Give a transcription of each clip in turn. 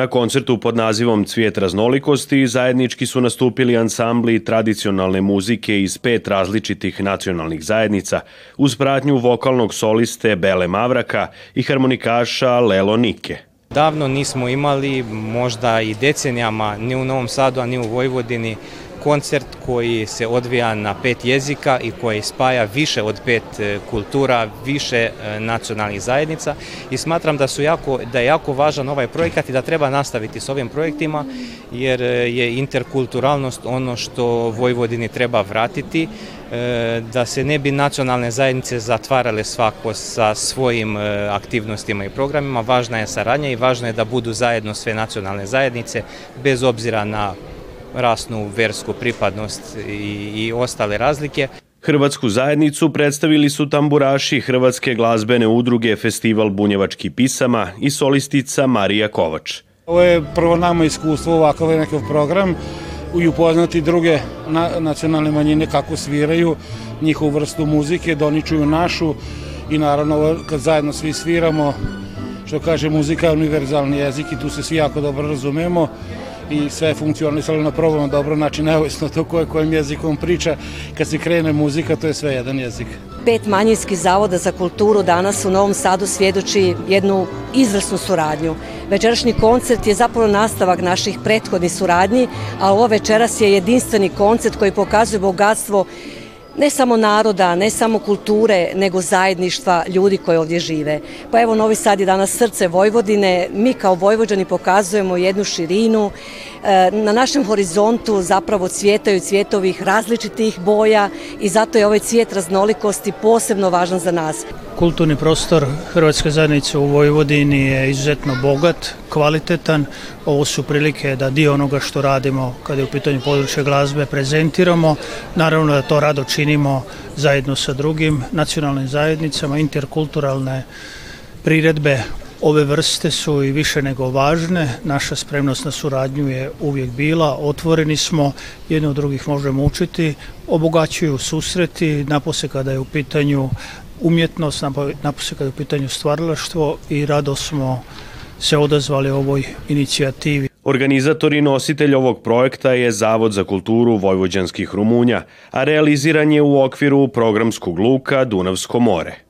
Na koncertu pod nazivom Cvijet raznolikosti zajednički su nastupili ansambli tradicionalne muzike iz pet različitih nacionalnih zajednica uz pratnju vokalnog soliste Bele Mavraka i harmonikaša Lelo Nike. Davno nismo imali, možda i decenijama, ni u Novom Sadu, a ni u Vojvodini, koncert koji se odvija na pet jezika i koji spaja više od pet e, kultura, više e, nacionalnih zajednica i smatram da, su da je jako važan ovaj projekat i da treba nastaviti s ovim projektima jer e, je interkulturalnost ono što Vojvodini treba vratiti da se ne bi nacionalne zajednice zatvarale svako sa svojim aktivnostima i programima. Važna je saradnja i važno je da budu zajedno sve nacionalne zajednice bez obzira na rasnu, versku pripadnost i, ostale razlike. Hrvatsku zajednicu predstavili su tamburaši Hrvatske glazbene udruge Festival Bunjevački pisama i solistica Marija Kovač. Ovo je prvo nama iskustvo ovakav nekav program i upoznati druge nacionalne manjine kako sviraju, njihovu vrstu muzike, doničuju našu i naravno kad zajedno svi sviramo, što kaže muzika je univerzalni jezik i tu se svi jako dobro razumemo i sve je na probama dobro, znači neovisno to koje kojim jezikom priča, kad se krene muzika to je sve jedan jezik. Pet manjinskih zavoda za kulturu danas u Novom Sadu svjedoči jednu izvrsnu suradnju. Večerašnji koncert je zapravo nastavak naših prethodnih suradnji, a ovo večeras je jedinstveni koncert koji pokazuje bogatstvo ne samo naroda, ne samo kulture, nego zajedništva ljudi koji ovdje žive. Pa evo Novi Sad je danas srce Vojvodine, mi kao Vojvođani pokazujemo jednu širinu, E, na našem horizontu zapravo cvjetaju cvjetovih različitih boja i zato je ovaj cvijet raznolikosti posebno važan za nas. Kulturni prostor Hrvatske zajednice u Vojvodini je izuzetno bogat, kvalitetan. Ovo su prilike da dio onoga što radimo kada je u pitanju područja glazbe prezentiramo. Naravno da to rado činimo zajedno sa drugim nacionalnim zajednicama, interkulturalne priredbe Ove vrste su i više nego važne, naša spremnost na suradnju je uvijek bila, otvoreni smo, jedno od drugih možemo učiti, obogaćuju susreti, napose kada je u pitanju umjetnost, napose kada je u pitanju stvaralaštvo i rado smo se odazvali ovoj inicijativi. Organizator i nositelj ovog projekta je Zavod za kulturu vojvođanskih Rumunja, a realiziran je u okviru programskog luka Dunavsko more.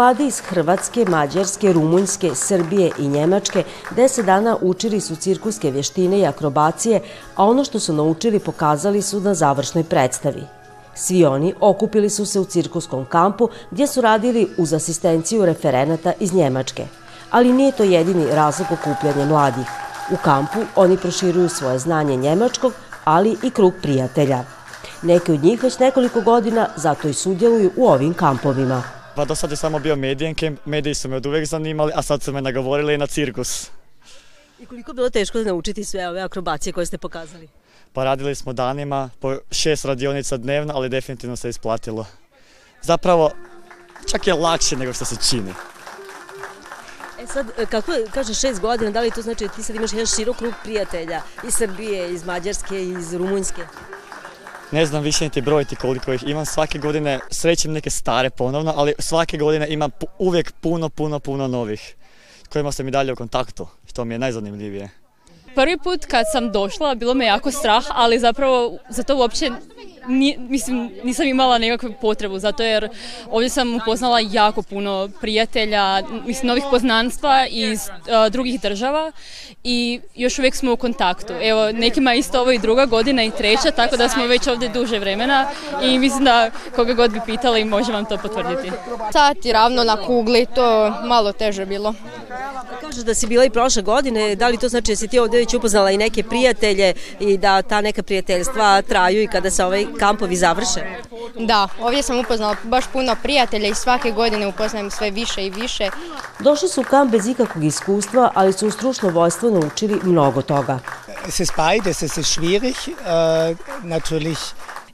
Mladi iz Hrvatske, Mađarske, Rumunjske, Srbije i Njemačke deset dana učili su cirkuske vještine i akrobacije, a ono što su naučili pokazali su na završnoj predstavi. Svi oni okupili su se u cirkuskom kampu gdje su radili uz asistenciju referenata iz Njemačke. Ali nije to jedini razlog okupljanja mladih. U kampu oni proširuju svoje znanje njemačkog, ali i krug prijatelja. Neki od njih već nekoliko godina zato i sudjeluju u ovim kampovima. Pa do sad je samo bio medijen mediji su me od uvijek zanimali, a sad su me nagovorili i na cirkus. I koliko je bilo teško da naučiti sve ove akrobacije koje ste pokazali? Pa radili smo danima, po šest radionica dnevno, ali definitivno se isplatilo. Zapravo, čak je lakše nego što se čini. E sad, e, kako kažeš šest godina, da li to znači ti sad imaš jedan širok krug prijatelja iz Srbije, iz Mađarske, iz Rumunjske? Ne znam više niti brojiti koliko ih imam. Svake godine srećem neke stare ponovno, ali svake godine imam uvijek puno, puno, puno novih kojima sam i dalje u kontaktu, što mi je najzanimljivije. Prvi put kad sam došla bilo me jako strah, ali zapravo za to uopće mislim, nisam imala nekakvu potrebu, zato jer ovdje sam upoznala jako puno prijatelja, mislim, novih poznanstva iz e, drugih država i još uvijek smo u kontaktu. Evo, nekima isto ovo i druga godina i treća, tako da smo već ovdje duže vremena i mislim da koga god bi pitali može vam to potvrditi. Sat ravno na kugli, to malo teže bilo. Kažeš da si bila i prošle godine, da li to znači da si ti ovdje već upoznala i neke prijatelje i da ta neka prijateljstva traju i kada se ovaj kampovi završe? Da, ovdje sam upoznala baš puno prijatelja i svake godine upoznajem sve više i više. Došli su u kamp bez ikakvog iskustva, ali su u stručno vojstvo naučili mnogo toga. Se ist se se schwierig,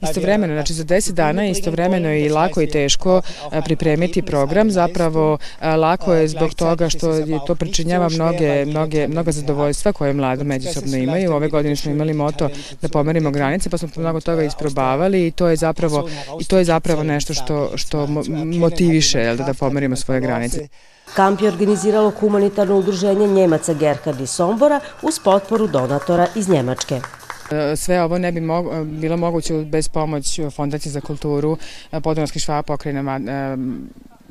Istovremeno, znači za 10 dana istovremeno i lako i teško e, pripremiti program. Zapravo e, lako je zbog toga što to pričinjava mnoge, mnoge, mnoga zadovoljstva koje mladi međusobno imaju. Ove godine smo imali moto da pomerimo granice, pa smo mnogo toga isprobavali i to je zapravo, i to je zapravo nešto što, što motiviše jel, da, da pomerimo svoje granice. Kamp je organiziralo humanitarno udruženje Njemaca Gerhard i Sombora uz potporu donatora iz Njemačke. E, sve ovo ne bi e, bilo moguće bez pomoć Fondacije za kulturu e, Podunavskih švaba pokrajinama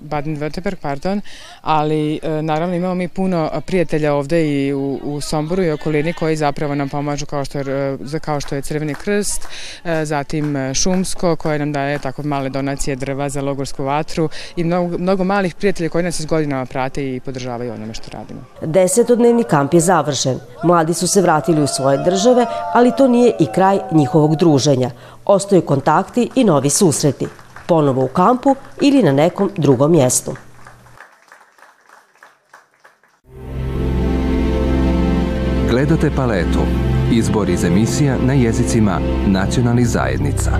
Baden-Württemberg, pardon, ali e, naravno imamo mi puno e, prijatelja ovde i u, Somboru i okolini koji zapravo nam pomažu kao što, je, e, Crveni krst, zatim Šumsko koje nam daje tako male donacije drva za logorsku vatru i mnogo, mnogo malih prijatelja koji nas iz godinama prate i podržavaju onome što radimo. Desetodnevni kamp je završen. Mladi su se vratili u svoje države, ali to nije i kraj njihovog druženja. Ostaju kontakti i novi susreti ponovo u kampu ili na nekom drugom mjestu. Gledate paletu. Izbor iz emisija na jezicima nacionalnih zajednica.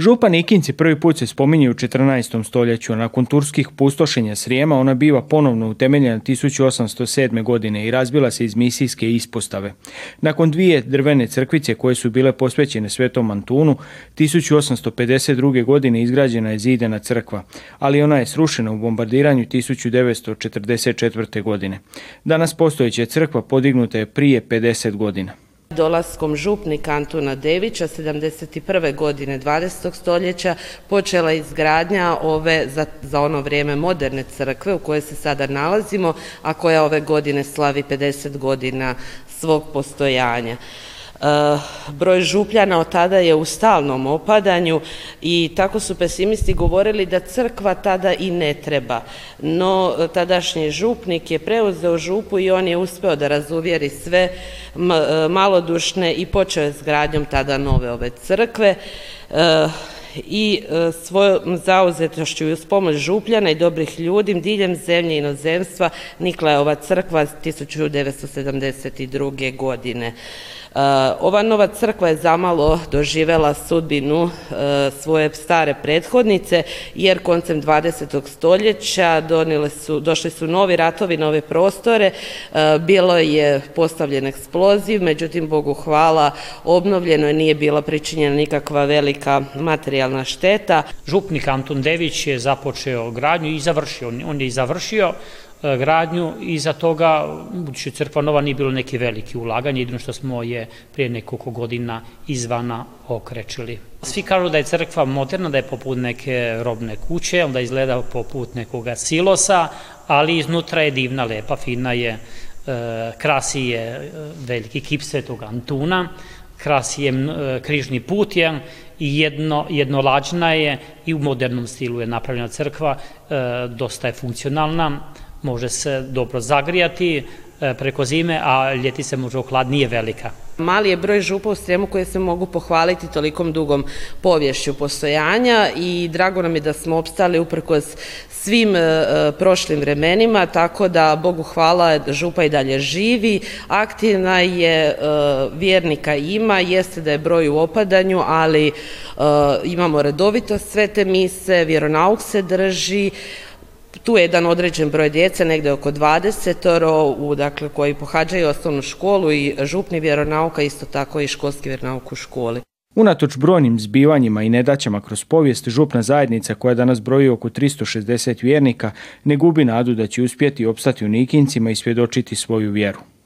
Župan Ikinci prvi put se spominje u 14. stoljeću, nakon turskih pustošenja Srijema ona biva ponovno utemeljena 1807. godine i razbila se iz misijske ispostave. Nakon dvije drvene crkvice koje su bile posvećene Svetom Antunu, 1852. godine izgrađena je zidena crkva, ali ona je srušena u bombardiranju 1944. godine. Danas postojeća crkva podignuta je prije 50 godina. Dolaskom župnika Antuna Devića 71. godine 20. stoljeća počela izgradnja ove za, za ono vrijeme moderne crkve u kojoj se sada nalazimo, a koja ove godine slavi 50 godina svog postojanja. Broj župljana od tada je u stalnom opadanju i tako su pesimisti govorili da crkva tada i ne treba. No, tadašnji župnik je preuzeo župu i on je uspio da razuvjeri sve e, malodušne i počeo je s gradnjom tada nove ove crkve. E, i e, svojom zauzetošću i uz pomoć župljana i dobrih ljudi diljem zemlje i inozemstva nikla je ova crkva 1972. godine. E, ova nova crkva je zamalo doživela sudbinu e, svoje stare prethodnice, jer koncem 20. stoljeća došli su novi ratovi, nove prostore, bilo je postavljen eksploziv, međutim, Bogu hvala, obnovljeno je, nije bila pričinjena nikakva velika materija materijalna šteta. Župnik Anton Dević je započeo gradnju i završio, on je i završio e, gradnju i za toga, budući crkva nova nije bilo neki veliki ulaganje, jedino što smo je prije nekoliko godina izvana okrečili. Svi kažu da je crkva moderna, da je poput neke robne kuće, onda izgleda poput nekoga silosa, ali iznutra je divna, lepa, fina je, e, krasi je e, veliki kip svetog Antuna, je e, križni put i jedno, jednolađna je i u modernom stilu je napravljena crkva, e, dosta je funkcionalna, može se dobro zagrijati, E, preko zime, a ljeti se možda hlad nije velika. Mali je broj župa u stremu koje se mogu pohvaliti tolikom dugom povješću postojanja i drago nam je da smo opstali uprkos svim e, prošlim vremenima, tako da Bogu hvala župa i dalje živi, aktivna je, e, vjernika ima, jeste da je broj u opadanju, ali imamo redovito sve te mise, vjeronauk se drži, tu je jedan određen broj djece, negdje oko 20 dakle, koji pohađaju osnovnu školu i župni vjeronauka, isto tako i školski vjeronauk u školi. Unatoč brojnim zbivanjima i nedaćama kroz povijest, župna zajednica koja danas broji oko 360 vjernika ne gubi nadu da će uspjeti opstati u Nikincima i svjedočiti svoju vjeru.